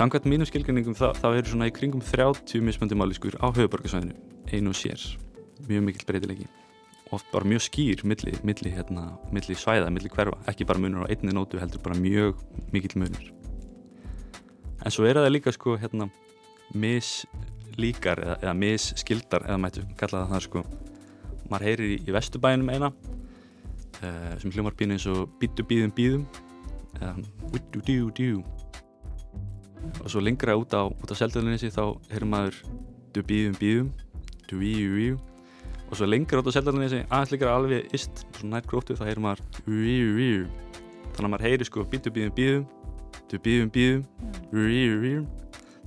Samkvæmt mínum skilgjörningum þá, þá eru svona í kringum 30 mismöndi mállískur á höfuborgarsvæðinu, einu og sér, mjög mikill breytilegi. Oft bara mjög skýr milli, milli, hérna, milli svæða, milli hverfa, ekki bara munur á einni nótu heldur bara mjög mikill munur. En svo er það líka sko hérna mislíkar eða, eða misskildar eða mættu kalla það það sko. Maður heyrir í, í vestubænum eina uh, sem hljómar býðin eins og býtu býðum býðum eða vittu djú djú og svo lengra út á, á seldalinni þá heyrir maður du bíðum bíðum du víu víu og svo lengra út á seldalinni aðeins líka alveg ist svona nær gróttu þá heyrir maður víu víu þannig að maður heyrir sko bítu bíðum bíðum du bíðum bíðum víu víu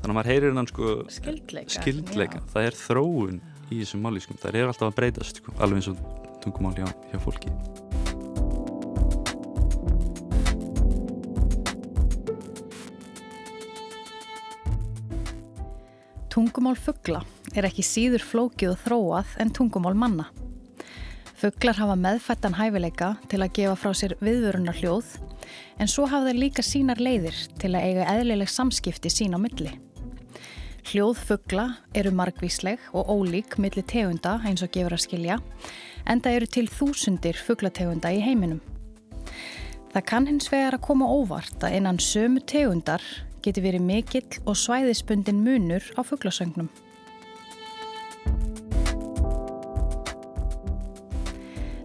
þannig að maður heyrir hann sko skildleika, skildleika. það er þróun í þessum máli sko. það er alltaf að breytast sko. alveg eins og tungumál hjá, hjá fólki Tungumál fuggla er ekki síður flókið og þróað en tungumál manna. Fugglar hafa meðfættan hæfileika til að gefa frá sér viðvörunar hljóð en svo hafa þeir líka sínar leiðir til að eiga eðlileg samskipti sín á milli. Hljóð fuggla eru margvísleg og ólík milli tegunda eins og gefur að skilja en það eru til þúsundir fugglategunda í heiminum. Það kann hins vegar að koma óvart að innan sömu tegundar geti verið mikill og svæðisbundin munur á fugglasögnum.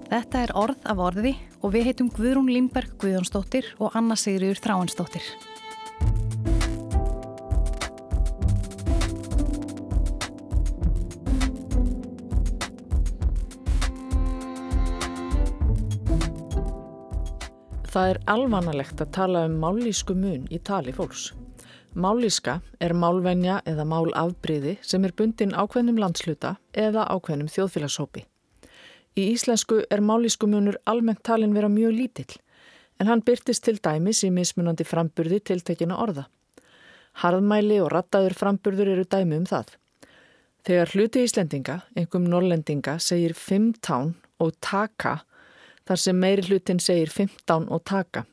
Þetta er orð af orði og við heitum Guðrún Limberg Guðjónsdóttir og Anna Sigriður Þráinsdóttir. Það er alvanalegt að tala um mállísku mun í tali fólks. Mállíska er málvenja eða málafbríði sem er bundin ákveðnum landsluta eða ákveðnum þjóðfélagshópi. Í íslensku er mállísku munur almennt talin vera mjög lítill en hann byrtist til dæmis í mismunandi framburði tiltekina orða. Harðmæli og rattaður framburður eru dæmi um það. Þegar hluti íslendinga, einhverjum norlendinga, segir fimm tán og taka þar sem meiri hlutin segir 15 og taka.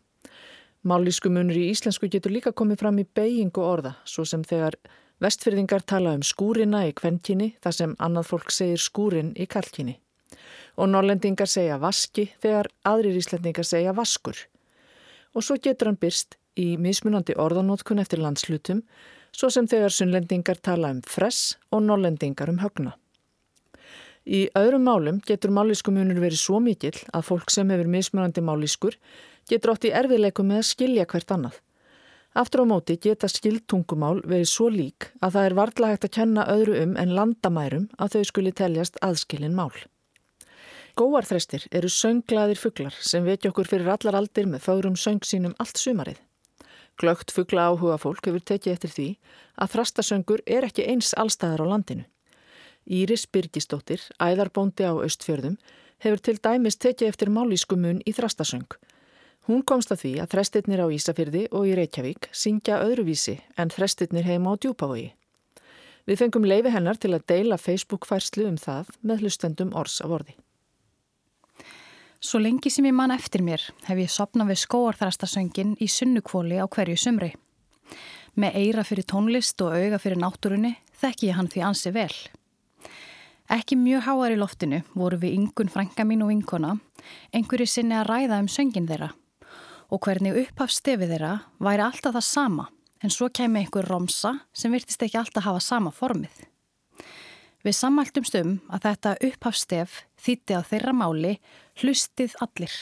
Mállísku munur í íslensku getur líka komið fram í beigingu orða, svo sem þegar vestfyrðingar tala um skúrina í kvennkynni þar sem annað fólk segir skúrin í kallkynni. Og norlendingar segja vaski þegar aðrir íslendingar segja vaskur. Og svo getur hann byrst í mismunandi orðanótkun eftir landslutum, svo sem þegar sunnlendingar tala um fress og norlendingar um högna. Í öðrum málum getur mállísku munur verið svo mikill að fólk sem hefur mismunandi mállískur getur átt í erfiðleikum með að skilja hvert annað. Aftur á móti geta skildtungumál verið svo lík að það er varðla hægt að kenna öðru um en landamærum að þau skuli teljast aðskilin mál. Góarþrestir eru sönglaðir fugglar sem vekja okkur fyrir allar aldir með fárum söng sínum allt sumarið. Glögt fuggla áhuga fólk hefur tekið eftir því að þrastasöngur er ekki eins allstæðar á landinu. Íris Birgisdóttir, æðarbóndi á Östfjörðum, hefur til dæmis tekið eftir málískumun í þrastasöng. Hún komst að því að þrestirnir á Ísafjörði og í Reykjavík syngja öðruvísi en þrestirnir heima á djúpavogi. Við fengum leifi hennar til að deila Facebook-færslu um það með hlustendum orðs af orði. Svo lengi sem ég man eftir mér hef ég sopnað við skóarþrastasöngin í sunnukvóli á hverju sumri. Með eira fyrir tónlist og auga fyrir náttúrunni þekki ég hann því ansi vel. Ekki mjög háar í loftinu voru við yngun frænka mín og vinkona einhverju sinni að ræða um söngin þeirra og hvernig upphafstefið þeirra væri alltaf það sama en svo kemi einhver romsa sem virtist ekki alltaf hafa sama formið. Við sammæltum stum að þetta upphafstef þýtti á þeirra máli hlustið allir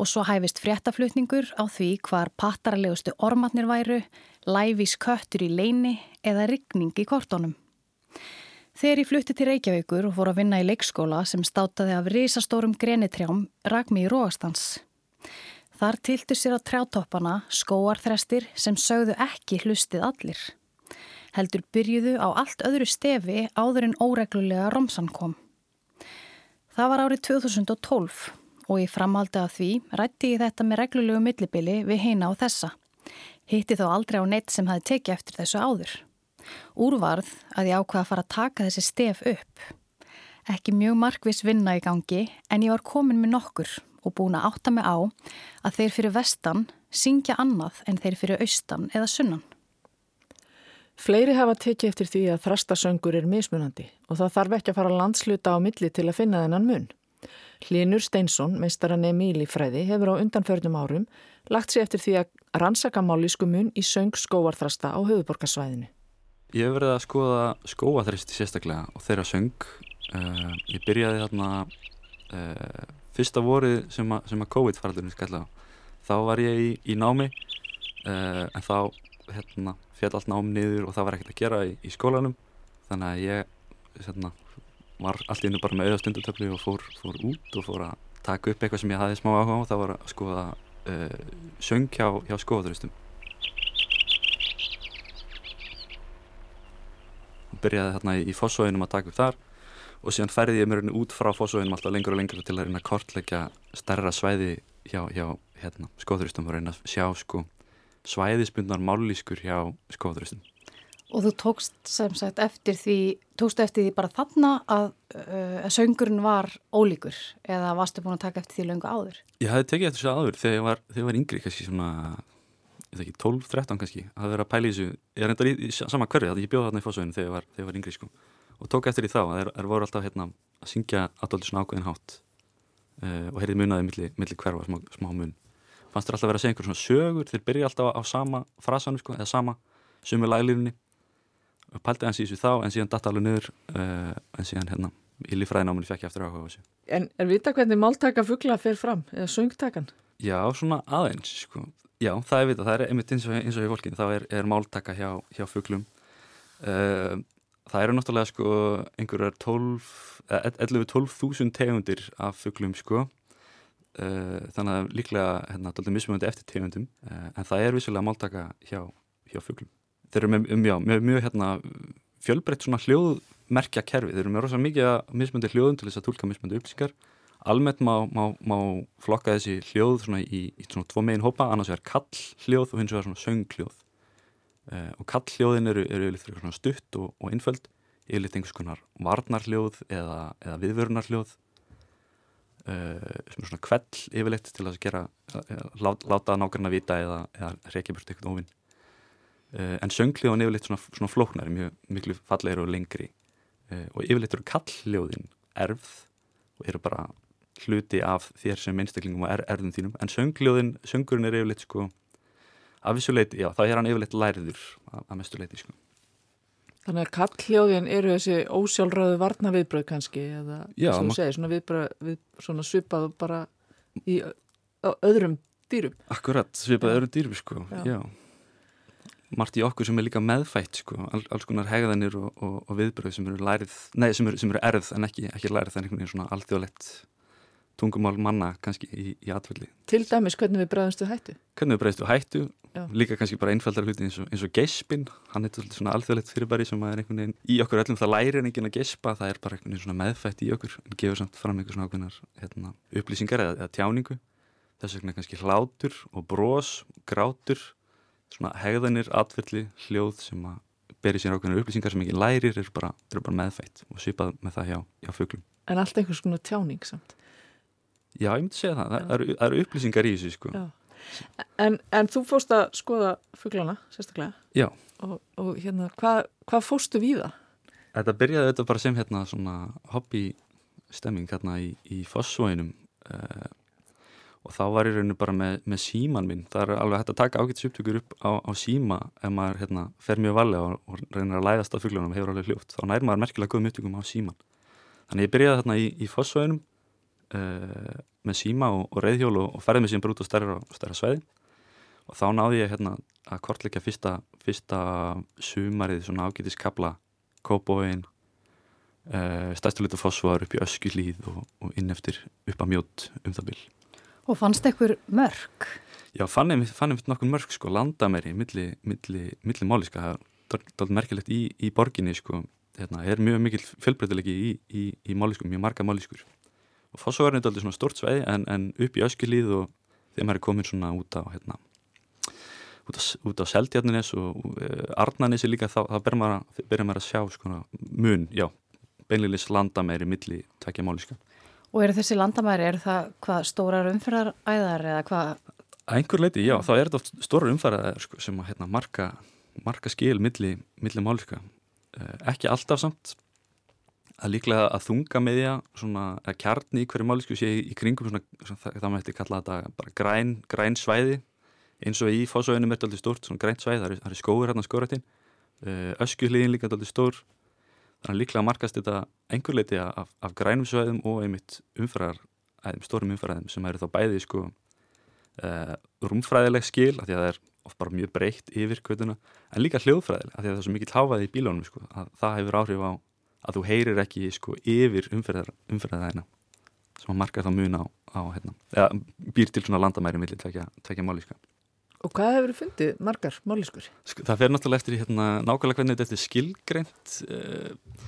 og svo hæfist fréttaflutningur á því hvar pattaralegustu ormatnir væru, læfís köttur í leini eða rigning í kortónum. Þegar ég flutti til Reykjavíkur og fór að vinna í leikskóla sem státaði af risastórum grenitrjám rak mig í róastans. Þar tiltu sér á trjátoppana skóarþrestir sem sögðu ekki hlustið allir. Heldur byrjuðu á allt öðru stefi áður en óreglulega romsan kom. Það var árið 2012 og ég framaldi að því rætti ég þetta með reglulegu millibili við heina á þessa. Hitti þó aldrei á neitt sem hafi tekið eftir þessu áður. Úrvarð að ég ákvaða að fara að taka þessi stef upp. Ekki mjög markvis vinna í gangi en ég var komin með nokkur og búin að átta mig á að þeir fyrir vestan syngja annað en þeir fyrir austan eða sunnan. Fleiri hafa tekið eftir því að þrastasöngur er mismunandi og það þarf ekki að fara landsluta á milli til að finna þennan mun. Hlinur Steinsson, meistaran Emíl í fræði, hefur á undanförnum árum lagt sér eftir því að rannsaka mállísku mun í söng skóarþrasta á höfuborgarsvæðinu. Ég hef verið að skoða skóaþristi sérstaklega og þeirra söng. Uh, ég byrjaði þarna uh, fyrsta vorið sem að, að COVID-faraldurinn skalla á. Þá var ég í, í námi uh, en þá hérna, fjall allt nám niður og það var ekkert að gera í, í skólanum. Þannig að ég hérna, var allt í hennu bara með auðastundutöfli og fór, fór út og fór að taka upp eitthvað sem ég hafi smá áhuga á. Það var að skoða uh, söng hjá, hjá skóðuristum og byrjaði þarna í, í fósóinum að taka upp þar og síðan færði ég mér út frá fósóinum alltaf lengur og lengur til að reyna að kortleggja stærra svæði hjá, hjá hérna, skóðuristum og reyna að sjá sko svæðisbundnar mállískur hjá skóðuristum. Og þú tókst sem sagt eftir því, tókst eftir því bara þarna að, uh, að söngurinn var ólíkur eða varstu búin að taka eftir því löngu áður? Ég hafði tekið eftir þessu áður þegar ég var, þegar ég var yngri, kannski svona, ég veit ekki, 12-13 kannski, að vera að pæla í þessu, ég er reyndar í, í sama hverju, ég bjóð þarna í fósveginu þegar ég var, þegar ég var yngri sko og tók eftir því þá að það voru alltaf hérna að syngja alltaf svona ákveðin hátt uh, og heyrði munaði millir milli hverfa smá, smá mun. Fannst þér alltaf að vera að segja einhver svona sögur? Þeir byrja alltaf á sama frasanum sko, eða sama sumi laglífinni pælti hans í þessu þá en síðan datta alveg niður uh, en síðan hérna í lífræðináminni fekk ég eftir áhuga á þessu. En er vita hvernig máltaka fuggla fer fram eða söngtakan? Já, svona aðeins sko. Já, það er vita, það er einmitt eins og, eins og í fólkinu, þá er, er máltaka hjá, hjá fugglum uh, Það eru náttúrulega sko einhverjar 11-12 tegundir af fugglum sko. Uh, þannig að líklega hérna, mismunandi eftir tegundum. Uh, en það er vissulega máltaka hjá, hjá fuglum. Þeir eru með, um, já, með mjög hérna, fjölbreytt svona hljóðmerkja kerfi þeir eru með rosalega mikið mismunandi hljóðum til þess að tólka mismunandi upplýsingar. Almennt má, má, má flokka þessi hljóð í, í svona tvo megin hópa. Annars er kall hljóð og hins vegar svona sönghljóð uh, og kall hljóðin eru, eru yfirleitt fyrir svona stutt og, og einföld yfirleitt einhvers konar varnarhljóð eða, eða viðvörunarhljóð er svona kvell yfirleitt til að gera, uh, láta nákvæmlega vita eða, eða reykja burt eitthvað ofinn uh, en söngljóðan yfirleitt svona, svona flóknari, mjög miklu fallegri og lengri. Og yfirleitt eru kallhljóðin erfð og eru bara hluti af þér sem einstaklingum og er, erðum þínum. En söngljóðin, söngurinn er yfirleitt sko af þessu leiti, já, þá er hann yfirleitt lærður að mestu leiti sko Þannig að kallhljóðin eru þessi ósjálfröðu varna viðbröð kannski eða Já, sem þú segir, svona, viðbröð, við, svona svipað bara í öðrum dýrum. Akkurat, svipað öðrum dýrum sko, já. já. Margt í okkur sem er líka meðfætt sko, All, alls konar hegðanir og, og, og viðbröð sem eru lærið, nei sem eru, sem eru erð en ekki, ekki lærið en einhvern veginn svona alþjóðlegt tungumál manna kannski í, í atvelli. Til dæmis hvernig við bregðumstu hættu? Hvernig við bregðumstu hættu Já. líka kannski bara einfaldar hluti eins og, eins og geispin, hann er svona alþjóðlegt fyrirbæri sem er einhvern veginn í okkur öllum það læri en ekki að geispa, það er bara einhvern veginn svona meðfætt í okkur en gefur samt fram einhvern svona ákveðnar hérna, upplýsingar eða, eða tjáningu þess vegna kannski hlátur og brós grátur, svona hegðanir, atverðli, hljóð sem að beri sér ákveðnar upplýsingar sem ekki lærir eru bara, er bara meðfætt og svipað með það hjá, hjá fuglum. En allt einhvers svona tjáning samt? Já, ég myndi segja það, það eru, er upplýsingar í þessu sko. En, en þú fórst að skoða fugglana, sérstaklega? Já. Og, og hérna, hvað hva fórstu við það? Þetta byrjaði auðvitað bara sem hérna svona hobbystemming hérna í, í Fossvóinum uh, eh, og þá var ég rauninu bara með, með síman minn. Það er alveg hægt að taka ágætis upptökur upp á, á síma ef maður hérna fer mjög valið og, og reynir að læðast á fugglanum og hefur alveg hljóft. Þá nær maður merkilega góðum upptökum á síman. Þannig ég byrjaði hérna í, í Fossvóinum uh, með síma og, og reyðhjól og, og ferði mig síðan bara út á stærra, stærra sveiði og þá náði ég hérna að kortleika fyrsta, fyrsta sumarið svona ágætiskabla kóbóin uh, eh, stærstuleitu fósvar upp í öskilíð og, og inn eftir upp að mjót um það bil. Og fannst ekkur mörg? Já, fann ég mitt nokkur mörg sko, landamæri milli, milli, milli máliska það er alveg merkilegt í, í borginni sko, hérna, er mjög mikil fjölbreytilegi í, í, í máliskum, mjög marga máliskur og Fossóðurinn er alltaf svona stort sveið en, en upp í öskilíð og þegar maður er komin svona út á hérna, út á, á Seldjarnines og uh, Arnanesi líka þá, þá byrjar maður, að sjá sko, mun, já, beinleilis landamæri milli tvekja máliska Og eru þessi landamæri, eru það hvað stórar umfyrðaræðar eða hvað? Að einhver leiti, já, þá er þetta stórar umfyrðaræðar sko, sem að hérna, marka, marka skil milli, milli máliska uh, ekki alltaf samt að líklega að þunga meðja svona að kjarni í hverju málisku sé í, kringum svona, svona það mætti kalla þetta bara græn, græn svæði. Eins og í fósauðinu er þetta aldrei stórt, svona grænt svæði það eru skóður hérna skórættin uh, öskjuhliðin líka aldrei stór. Þannig að líklega markast þetta einhver leiti af, af grænum svæðum og einmitt umfærar, stórum umfæraðum sem eru þá bæði sko uh, rúmfræðileg skil, af því að það er oft bara mjög breytt yfir kvötuna en líka hljóðfræðileg, af því að það er svo mikið háfaði í bílónum sko, að það hefur áhrif á að þú heyrir ekki sko yfir umferðaðina sem að marka það mun á, á hérna, eða býr til svona landamæri millir tvekja, tvekja máliska. Og hvað hefur fundið margar máliskur? Sko, það fer náttúrulega eftir hérna, nákvæmlega hvernig þetta er skilgreint eh,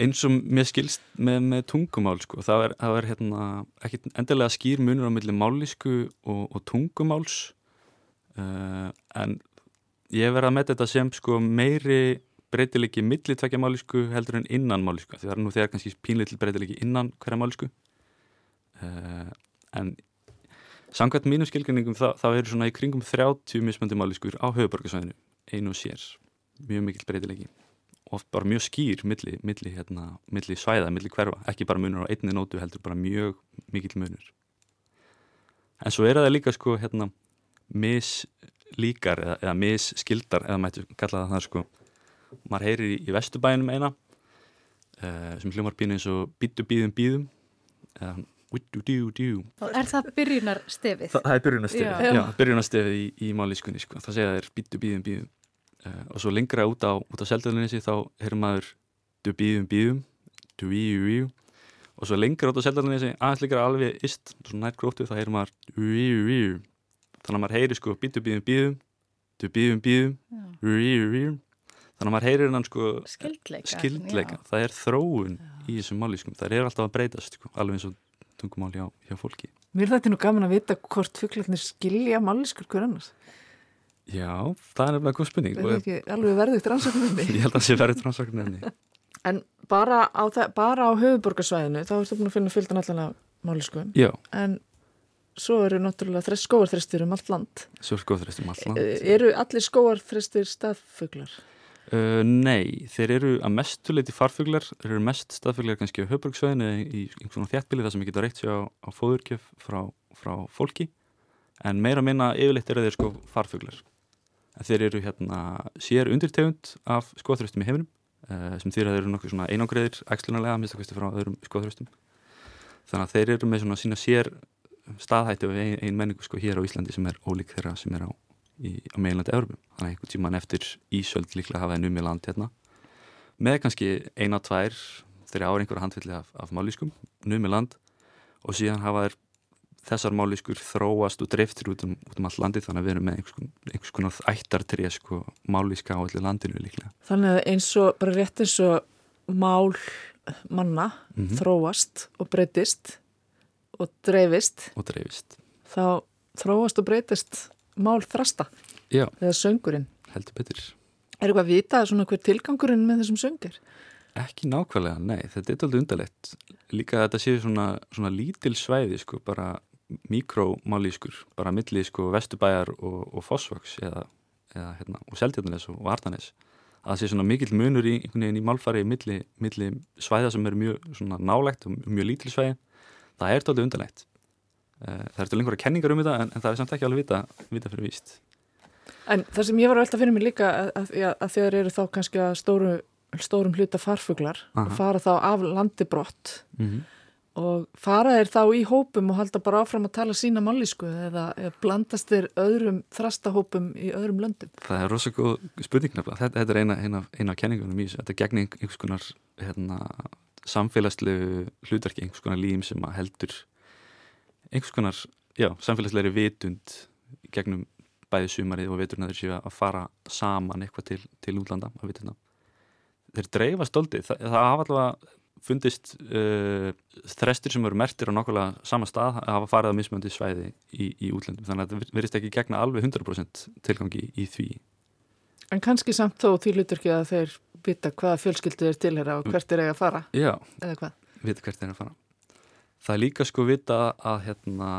eins og mér skilst með, með tungumál sko. það er, það er hérna, ekki endilega skýr munur á millir málisku og, og tungumáls uh, en ég verða að með þetta sem sko meiri breytilegi milli tvekja málisku heldur en innan málisku því það er nú þegar kannski pínleitil breytilegi innan hverja málisku uh, en samkvæmt mínum skilgjörningum þá, þá eru svona í kringum 30 mismöndi máliskur á höfuborgarsvæðinu einu og sér, mjög mikil breytilegi og bara mjög skýr milli, milli, hérna, milli svæða, milli hverfa. Ekki bara munur á einni nótu heldur bara mjög mikil munur. En svo er það líka sko hérna mislíkar eða, eða misskildar eða mættu kalla það það sko maður heyrir í, í vestubænum eina uh, sem hljómar býna eins og býtu býðum býðum eða Er það byrjunarstefið? Það, það er byrjunarstefið, já, já byrjunarstefið í, í mállískunni sko. það segja það er býtu býðum býðum uh, og svo lengra út á, á seldöðuninni þá heyrir maður du býðum býðum du íu íu og svo lengra út á seldöðuninni aðeins líka alveg ist, gróttu þá heyrir maður íu íu þannig að maður heyrir sko býtu býðum býðum du býðum býðum íu íu þannig að maður heyrir hann sko skildleika, skildleika. það er þróun já. í þessum mállískum það er alltaf að breytast sko, alveg eins og tungumál hjá, hjá fólki. Mér þetta er nú gaman að vita hvort fugglarnir skilja mállískur hver annars. Já, það er nefnilega góð spurning. Það er ekki alveg verðið rannsóknarni Ég held að það sé verðið rannsóknarni En bara á, bara á höfuborgarsvæðinu þá ertu búin að finna fylgdan allan mállískum en svo eru náttúrulega skóarþrestir um allt land. Svo skóarþrestir um allt land. Eru allir skóarþrestir staðfuglar? Uh, nei, þeir eru að mestu leiti farfuglar, þeir eru mest staðfuglar kannski á höfbruksvæðinu í einhvern svona þjættbili þar sem ég geta reykt sér á, á fóðurkjöf frá, frá fólki. En meira minna yfirleitt eru þeir sko farfuglar. En þeir eru hérna sér undirtegund af skoðþröstum í heiminum uh, sem þýr að þeir eru nokkuð svona einangreðir ægslunarlega, mistakvæmstu frá öðrum skoðþröstum þannig að þeir eru með svona sína sér staðhættu við ein, ein menningu sko hér á Íslandi sem er ólík þeirra sem er á í, á meginlandi Európu. Þannig að einhvern tíman eftir Ísöld líklega hafa það numið land hérna með kannski eina, tvær, þeirri ári einhverja handfylli af, af málískum, numið land og síðan hafa þeir þessar málískur þróast og dreiftir út um, út um all landi þannig að við erum með einhvers, einhvers konar ættartrið sko málíska á allir landinu líklega. Þannig að eins og, bara rétt eins og mál manna mm -hmm. þróast og breytist og dreifist og dreifist þá þróast og breytist mál þrasta Já. eða söngurinn. Heldur betur. Er eitthvað að vita svona hver tilgangurinn með þessum söngir? Ekki nákvæmlega, nei, þetta er alltaf undarlegt. Líka að þetta séu svona, svona lítil svæði sko, bara mikrómálískur, bara milli sko vestubæjar og, og fósvöks eða, eða hérna, og seldjarnes og vartanes að það sé svona mikill munur í einhvern veginn í málfari milli, milli svæða sem eru mjög nálægt og mjög lítil svæði. Það er alltaf undarlegt það er til einhverja kenningar um þetta en, en það er samt ekki alveg vita, vita fyrir víst En það sem ég var að velta fyrir mig líka að, að, að þegar eru þá kannski að stóru, stórum hluta farfuglar Aha. og fara þá af landi brott mm -hmm. og fara þeir þá í hópum og halda bara áfram að tala sína mállísku eða, eða blandast þeir öðrum þrastahópum í öðrum löndum Það er rosalega góð spurning nefnilega þetta, þetta er eina, eina, eina af kenningunum í þessu þetta er gegn einhvers konar hérna, samfélagslegu hlutverki einhvers konar lím sem heldur einhvers konar, já, samfélagslegri vitund gegnum bæði sumarið og veturna þeir séu að fara saman eitthvað til, til útlanda að vituna. Þeir dreifa stoltið, það, það hafa allavega fundist uh, þrestir sem eru mertir á nokkulega sama stað að hafa farið á mismöndi svæði í, í útlöndum þannig að það verist ekki gegna alveg 100% tilgangi í því. En kannski samt þó því lutur ekki að þeir vita hvaða fjölskyldu er tilhera og hvert er eiga að fara? Já, vita hvert er eiga að fara það er líka sko vita að hérna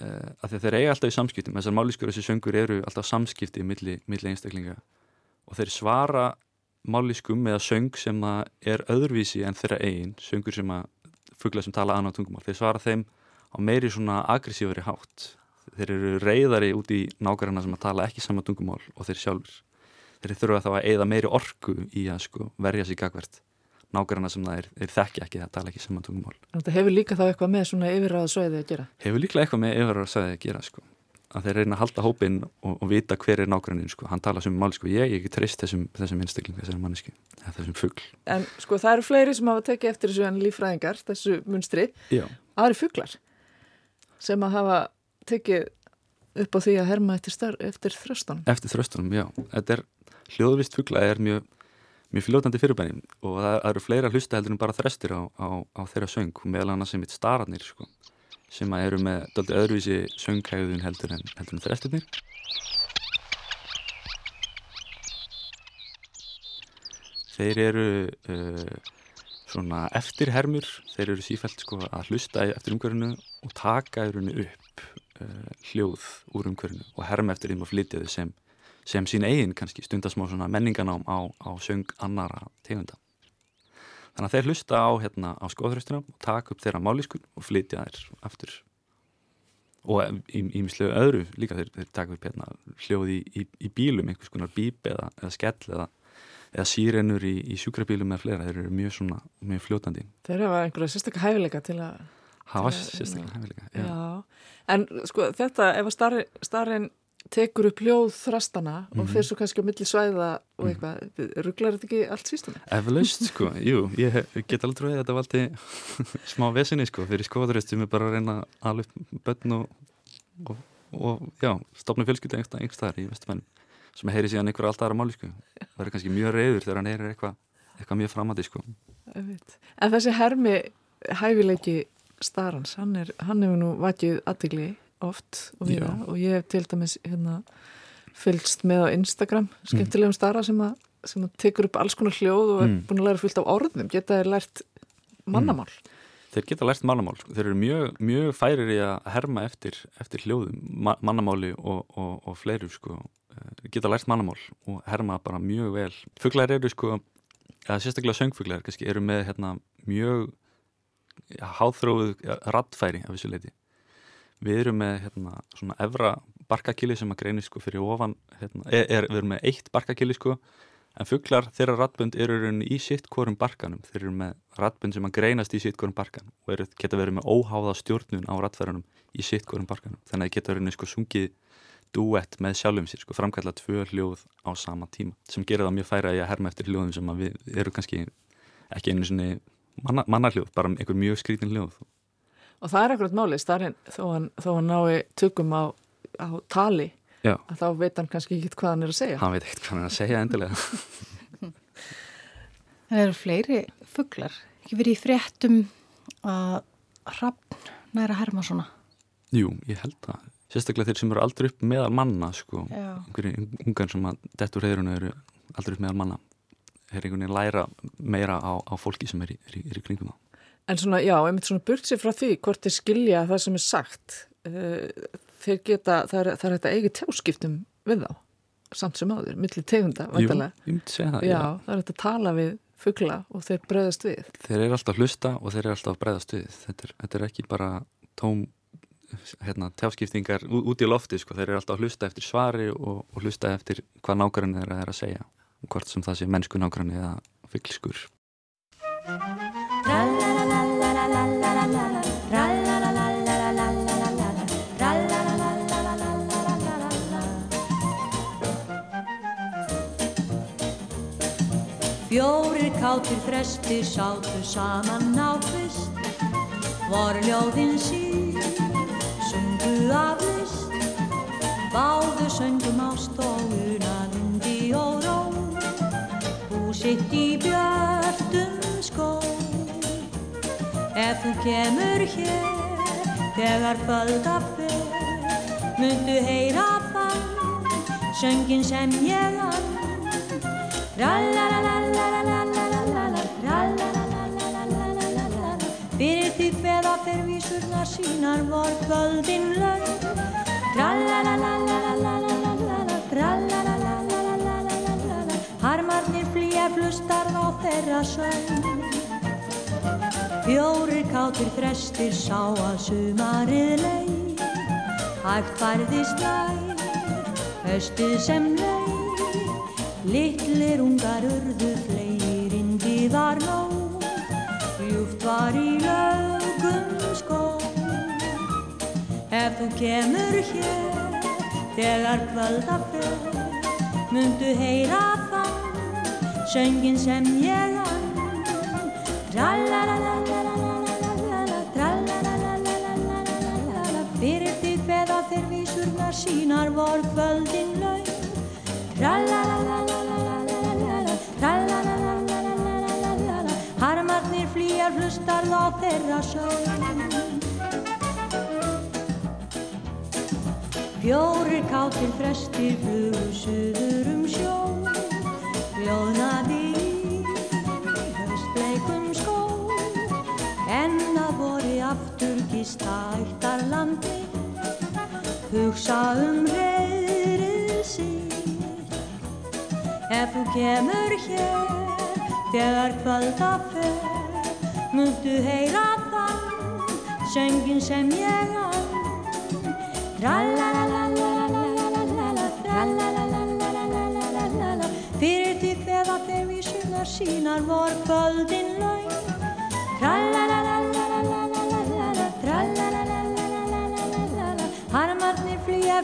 uh, að þeir eiga alltaf í samskiptum þessar mállískur þessi söngur eru alltaf samskipti milli, milli einstaklinga. Og þeir svara mállískum eða söng sem er öðruvísi en þeirra eigin söngur sem að fuggla sem tala annað tungumál þeir svara þeim á meiri svona aggressífari hátt. Þeir eru reyðari út í nákvæmna sem að tala ekki sama tungumál og þeir sjálfur þeir þurfa þá að eigða meiri orku í að sko, verja sig gagvert nákvæmna sem það er, þeir þekki ekki að tala ekki sama tungumál Þetta hefur líka þá eitthvað með svona yfirraðsvæði að gera Hefur líka eitthvað með yfirraðsvæði að gera sko. að þeir reyna að halda hópin og, og vita hver er nákvæmnin sko. hann tala sem mál, sko. ég er ekki trist þessum, þessum einstakling, þessum manneski þessum fuggl En sko það eru fleiri sem hafa tekið eftir þessu en lífræðingar þessu munstri, aðri fugglar sem að hafa tekið upp á því að herma eftir, eftir þröstunum Eftir þröstunum, já. Þetta er hljóðvist fuggla er mjög, mjög fljótandi fyrirbæni og það eru fleira hlusta heldur en bara þrestir á, á, á þeirra söng meðal annars sem eitt stararnir sko, sem eru með doldi öðruvísi sönghægðun heldur en, heldur en þrestirnir. Þeir eru uh, svona eftirhermur þeir eru sífælt sko að hlusta eftir umhverfinu og taka upp uh, hljóð úr umhverfinu og herma eftir þeim og flytja þau sem sem sín eigin kannski stundasmá menninganám á, á söng annara tegunda. Þannig að þeir hlusta á, hérna, á skoðhröstina og taka upp þeirra máliskun og flytja þær aftur. Og ímislega öðru líka þeir, þeir taka upp hérna, hljóði í, í, í bílum, einhvers konar bíp eða, eða skell eða, eða sírenur í, í sjúkrabílum eða fleira. Þeir eru mjög, svona, mjög fljótandi. Þeir hafa einhverja sérstaklega hæfileika til að... Hafa sérstaklega hæfileika, já. já. En sko þetta, ef að starrin tekur upp hljóð þrastana mm -hmm. og mhm. fyrir svo kannski á milli svæða og mhm. eitthvað, rugglar þetta ekki allt sístum? Eflaust, sko, jú, ég get alveg trúið að þetta var alltaf smá vesinni, sko, fyrir skoðuristum er bara að reyna alveg bönn og, og, og já, stopna fjölskylda einhverstaðar í vestumennum sem heyri síðan einhverja alltaf aðra máli, sko það er kannski mjög reyður þegar hann heyrir eitthvað eitthvað mjög framandi, sko En þessi hermi hæfileiki starans, hann er, hann hefur nú vakið aðtigli oft og við það og ég hef til dæmis hérna, fylgst með á Instagram skemmtilegum mm. starra sem að, sem að tekur upp alls konar hljóð og er mm. búin að læra fullt af orðum geta þeir lært mannamál mm. Þeir geta lært mannamál, sko. þeir eru mjög, mjög færir í að herma eftir, eftir hljóðum, ma mannamáli og, og, og fleiru sko. Þeir geta lært mannamál og herma bara mjög vel Fuglar eru sko, eða sérstaklega söngfuglar kannski, eru með hérna, mjög háþróið rattfæri af þessu leiti við erum með hérna, svona evra barkakili sem að greini sko fyrir ofan hérna, er, er, við erum með eitt barkakili sko en fugglar þeirra rattbund eru í sitt korum barkanum, þeir eru með rattbund sem að greinast í sitt korum barkan og eru, geta verið með óháða stjórnun á rattfærunum í sitt korum barkanum, þannig að geta verið sko sungið duett með sjálfum sér, sko framkalla tvö hljóð á sama tíma, sem gerir það mjög færa að herma eftir hljóðum sem við eru kannski ekki einu svona manna, mannarhljóð, bara einhver mjög skrítin hljóð og það er ekkert máli starfinn þó hann, hann nái tökum á, á tali Já. að þá veit hann kannski ekki hvað hann er að segja. Hann veit ekkert hvað hann er að segja endilega. Það eru fleiri fugglar ekki verið í fréttum að hrappn næra herma svona Jú, ég held það. Sérstaklega þeir sem eru aldrei upp meðal manna sko, einhverju ungan sem að dettur reyðrunu eru aldrei upp meðal manna. Er einhvern veginn læra meira á, á fólki sem er í, er í, er í kringum það En svona, já, einmitt svona burt sér frá því hvort þeir skilja það sem er sagt uh, þeir geta, það er, það er þetta eigi tjáskiptum við þá samt sem áður, millir tegunda Jú, myndi segja það Já, já. það er þetta að tala við fuggla og þeir breyðast við. Þeir eru alltaf hlusta og þeir eru alltaf að breyðast við. Þetta er, þetta er ekki bara tóm hérna, tjáskiptingar út í lofti sko. þeir eru alltaf hlusta eftir svari og, og hlusta eftir hvað nákvæmni þeir eru að segja. Hvort sem það sé mennsku nákvæmni eða fugglskur Fjórir kátir frestir sátu saman á fyrst Vor ljóðin sín, sungu af list. Báðu söngum ást og unaðundi og ró. Búsitt í björnum skó Ef þú kemur hér, þegar földa fyrr Myndu heyra fann, söngin sem ég ann Fyrir því hveða fer vísurna sínar vor kvöldin lögn Trallalalalalalalala, trallalalalalalalala, harmarnir flýja flustar á þeirra sögn. Fjórir kátir þrestir sá að sumarið leið, hægt færðist nær, höstuð sem leið, litlir ungar urðu fleirindi var nóg, ljúft var í lögum skó. Ef þú kemur hér, þegar kvölda fer, mundu heyra þann, söngin sem ég ann. Fyrir því hveða þeir vísurna sínar vor kvöldin laug Harmarnir flýjar hlustar þá þeirra sjálf Fjórir kátir frestir flugur suður um sjó Ljóðnaði stættarlandi hugsa um reyðrið sín ef þú kemur hér þegar kvölda fer múttu heyra þann söngin sem ég hann tralalalalalalala fyrir því hverða þegar við sunnar sínar vor kvöldin.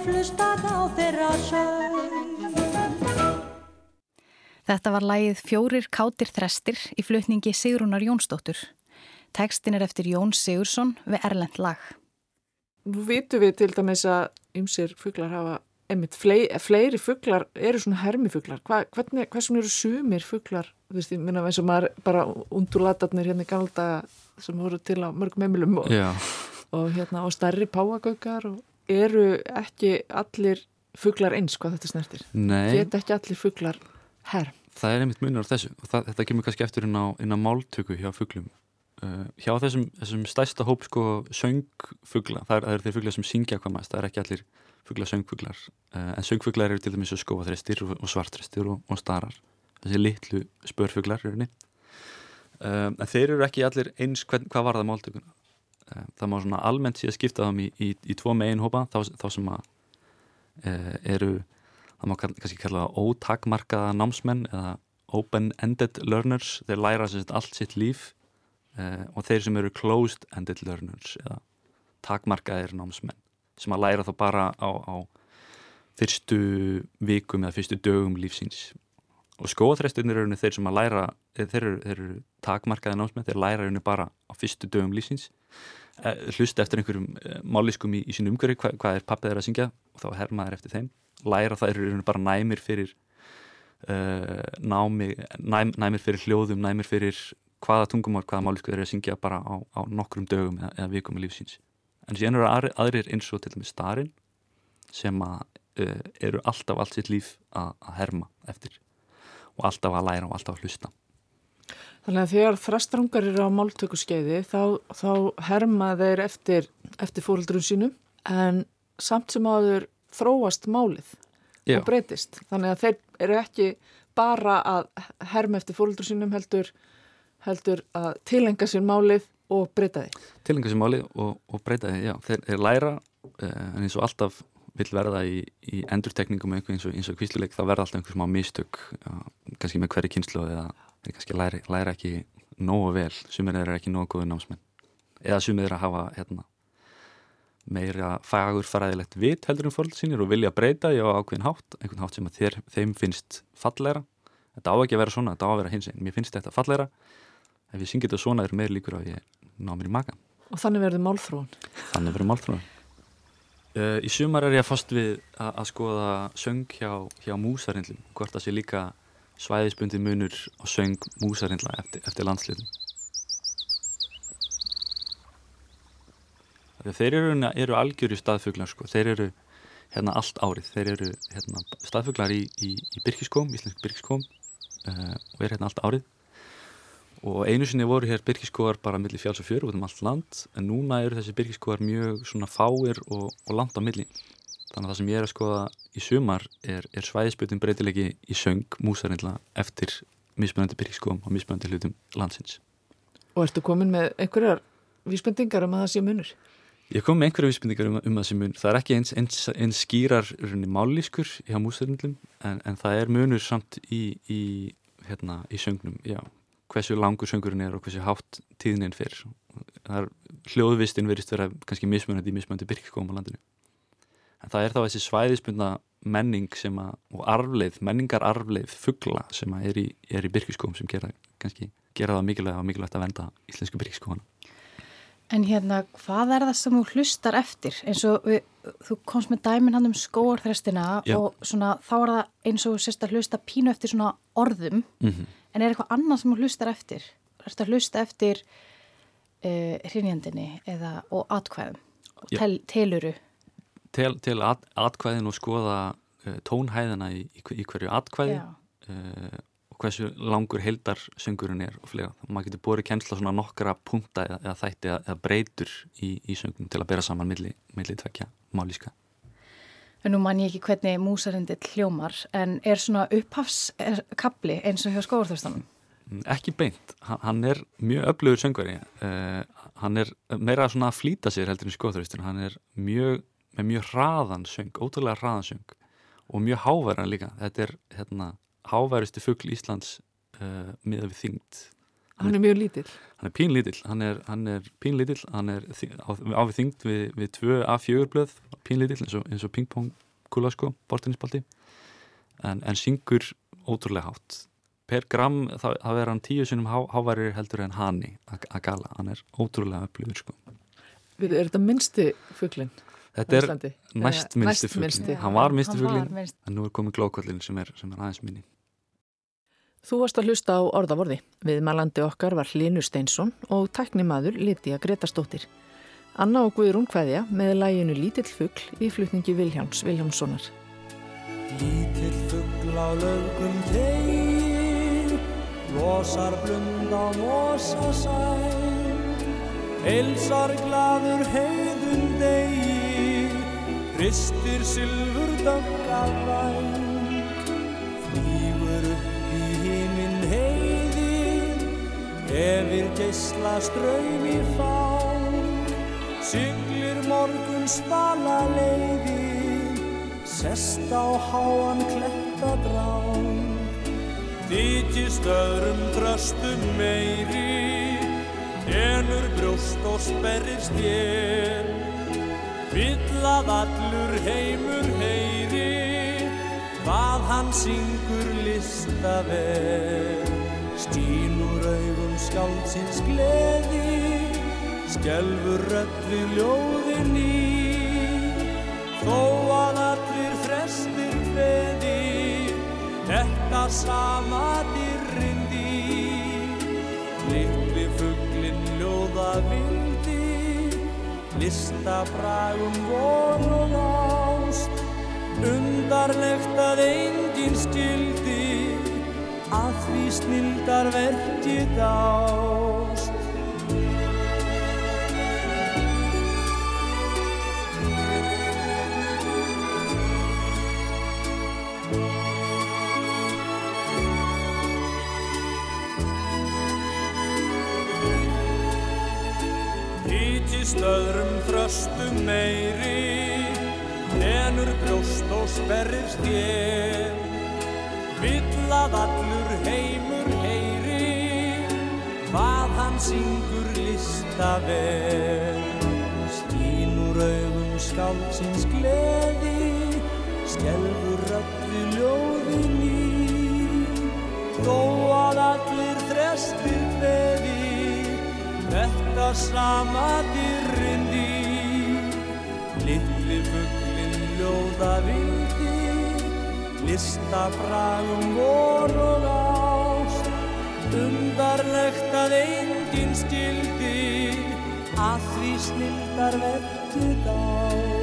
Flýja flustað á þeirra sög. Þetta var lægið Fjórir kátir þrestir í flutningi Sigrúnar Jónsdóttur. Tekstin er eftir Jón Sigursson við Erlend lag. Nú vitum við til dæmis að ymsir fugglar hafa, einmitt, flei, fleiri fugglar eru svona hermifuglar. Hva, hvernig, hversum eru sumir fugglar? Þú veist, ég minna eins og maður bara undulatarnir hérna í galda sem voru til á mörgum heimilum og, og, hérna, og stærri páagöggar og eru ekki allir fugglar eins hvað þetta snertir? Geta ekki allir fugglar herm? Það er einmitt munur á þessu og það, þetta kemur kannski eftir inn á, inn á máltöku hjá fugglum. Uh, hjá þessum, þessum stærsta hóp sko söngfugla, það, er, eru þeir fuglar sem syngja hvað maður, það er ekki allir fugla söngfuglar, uh, en söngfuglar eru til dæmis skóaþrestir og, svartrestir og, og starar, þessi litlu spörfuglar uh, en þeir eru ekki allir eins hvern, hvað var það máltökuna það má svona almennt síðan skipta þeim í, í, í tvo megin hópa, þá, þá sem að uh, eru það má kannski kalla ótakmarkaða námsmenn eða open-ended learners, þeir læra sér allt sitt líf Uh, og þeir sem eru closed-ended learners eða takmarkaðir námsmenn sem að læra þá bara á, á fyrstu vikum eða fyrstu dögum lífsins. Og skóaþrestunir eru þeir sem að læra þeir eru, þeir eru takmarkaðir námsmenn þeir læra bara á fyrstu dögum lífsins hlusta eftir einhverjum uh, máliskum í, í sín umhverju hva, hvað er pappið þeir að syngja og þá hermaður eftir þeim læra það eru bara næmir fyrir námi, næm, næmir fyrir hljóðum næmir fyrir hvaða tungumál, hvaða málisku þeir eru að syngja bara á, á nokkrum dögum eða, eða vikum í lífsins. En síðan eru aðrir, aðrir eins og til dæmis starinn sem að, uh, eru alltaf allt sitt líf að, að herma eftir og alltaf að læra og alltaf að hlusta. Þannig að þegar þrastrungar eru á máltökuskeiði þá, þá herma þeir eftir, eftir fóröldrun sínum en samt sem aður þróast málið Já. og breytist. Þannig að þeir eru ekki bara að herma eftir fóröldrun sínum heldur heldur að tilenga sér málið og breyta því. Tilenga sér málið og, og breyta því, já. Þeir, þeir læra uh, en eins og alltaf vil verða í, í endurtekningum eins og, og kvísluleik þá verða alltaf einhvers má mistök já, kannski með hverju kynslu eða kannski læra, læra ekki nógu vel, sumir er ekki nógu góðu námsmenn. Eða sumir er að hafa hérna, meira fagurfæraðilegt vit heldur um fólk sínir og vilja breyta því á ákveðin hátt, einhvern hátt sem að þér, þeim finnst falleira þetta á ekki að vera svona, þetta á að vera hins einn mér finnst þetta falleira ef ég syngi þetta svona er meir líkur að ég ná mér í maka Og þannig verður málþróun. Þannig verður málþróun. Uh, Í sumar er ég fast við að, að skoða söng hjá, hjá músarindlum hvort það sé líka svæðisbundi munur á söng músarindla eftir, eftir landsliðum Þeir eru, eru algjöru staðfuglar sko. þeir eru hérna allt árið. Þeir eru hérna, staðfuglar í, í, í byrkiskóm, íslensk byrkiskóm uh, og er hérna allt árið. Og einu sinni voru hér byrkiskóar bara millir fjáls og fjör út um allt land en núna eru þessi byrkiskóar mjög svona fáir og, og langt á milli þannig að það sem ég er að skoða í sumar er, er svæðisbyrjum breytilegi í söng músarindla eftir mismunandi byrjskóm og mismunandi hlutum landsins. Og ertu komin með einhverjar vísbendingar um að það sé munur? Ég kom með einhverja vísbendingar um, um það sem mun. Það er ekki eins, eins, eins skýrar mállískur hjá músarindlum en, en það er munur samt í, í, hérna, í söngnum, já. Hversu langur söngurinn er og hversu hátt tíðnin er hljóðvistinn verist vera kannski mismunandi í mismunandi byrjskóm á landinu. En það er þá þessi svæðisbundna menning sem að, og arfleið, menningar arfleið fuggla sem er í, er í byrkiskóum sem gera, kannski, gera það mikilvægt og mikilvægt að venda íslensku byrkiskóana. En hérna, hvað er það sem þú hlustar eftir? Eins og við, þú komst með dæmin hann um skóarþrestina og svona, þá er það eins og sérst að hlusta pínu eftir svona orðum, mm -hmm. en er eitthvað annað sem þú hlustar eftir? Að hlusta eftir uh, hrinjandinni eða, og atkvæðum og tel, teluru? Til, til at, atkvæðin og skoða uh, tónhæðina í, í, hverju atkvæði uh, og hversu langur heldarsöngurinn er og fleira. Maður getur borið kjensla svona nokkra punta eða, eða þætti eða, breytur í, í söngum til að bera saman milli, milli tvekja málíska. Nú man ég ekki hvernig músarindill hljómar en er svona upphafskabli eins og hjá skóðurþjóðstanum? Mm, ekki beint. Hann er mjög öflugur söngveri. Uh, hann er meira svona að flýta sér heldur í skóðurþjóðstanum. Hann er mjög með mjög hraðan söng, ótrúlega hraðan söng og mjög háværan líka. Þetta er hérna, háværusti fuggl Íslands uh, miða við þyngd. Hann, hann er mjög lítill. Hann er pínlítill, hann er, hann er pínlítill. Hann er á, á við þyngd við, við tvö A4 blöð, pínlítill eins og, og pingpong kula sko, bortinnispaldi en, en syngur ótrúlega hátt. Per gram það, það verður hann tíu sinum há, háværir heldur en hanni að gala, hann er ótrúlega upplýður sko. Er þetta minnsti fugglinn? Þetta er næst minnsti fugglin. Hann var minnsti fugglin, en nú er komið glókvallin sem, sem er aðeins minni. Þú varst að hlusta á orðavorði. Við malandi okkar var Hlinu Steinsson og tæknimaður Lítiða Gretastóttir. Anna og Guðrún hvaðja með læginu Lítill fuggl í flutningi Viljáns Viljánssonar. Lítill fuggl á lögum tegin, losar blund á mosasæn, heilsar gladur heiðum degin hristir sylfur dögga væng flýgur upp í híminn heiðin efir geysla ströym í fang. Syglir morgun spala leiðin sest á háan kletta dráng þykist öðrum tröstum meiri enur brjóst og sperrist ég Vill að allur heimur heyri Hvað hann syngur listaverð Stínur augum skáldsins gleði Skjálfur við ljóðin í. Þó að allir frestir hveði Þetta sama dyrrindi. Litli fugglin ljóða vildi Listabragum von og ást Undarlegt að enginn skildi Að því snildar verki dást Þröstum meiri Lenur brjóst og sperrist ég Vill að allur heimur heyri Hvað hann syngur listavel Stínur augum skálsins gleði Skelfur öllu ljóðin í Þó að allir þrestir hveði Þetta sama dyrrindi fugglin ljóða vildi Listabragum vor og ást Undarlegt að enginn skildi Að því snildar verkið á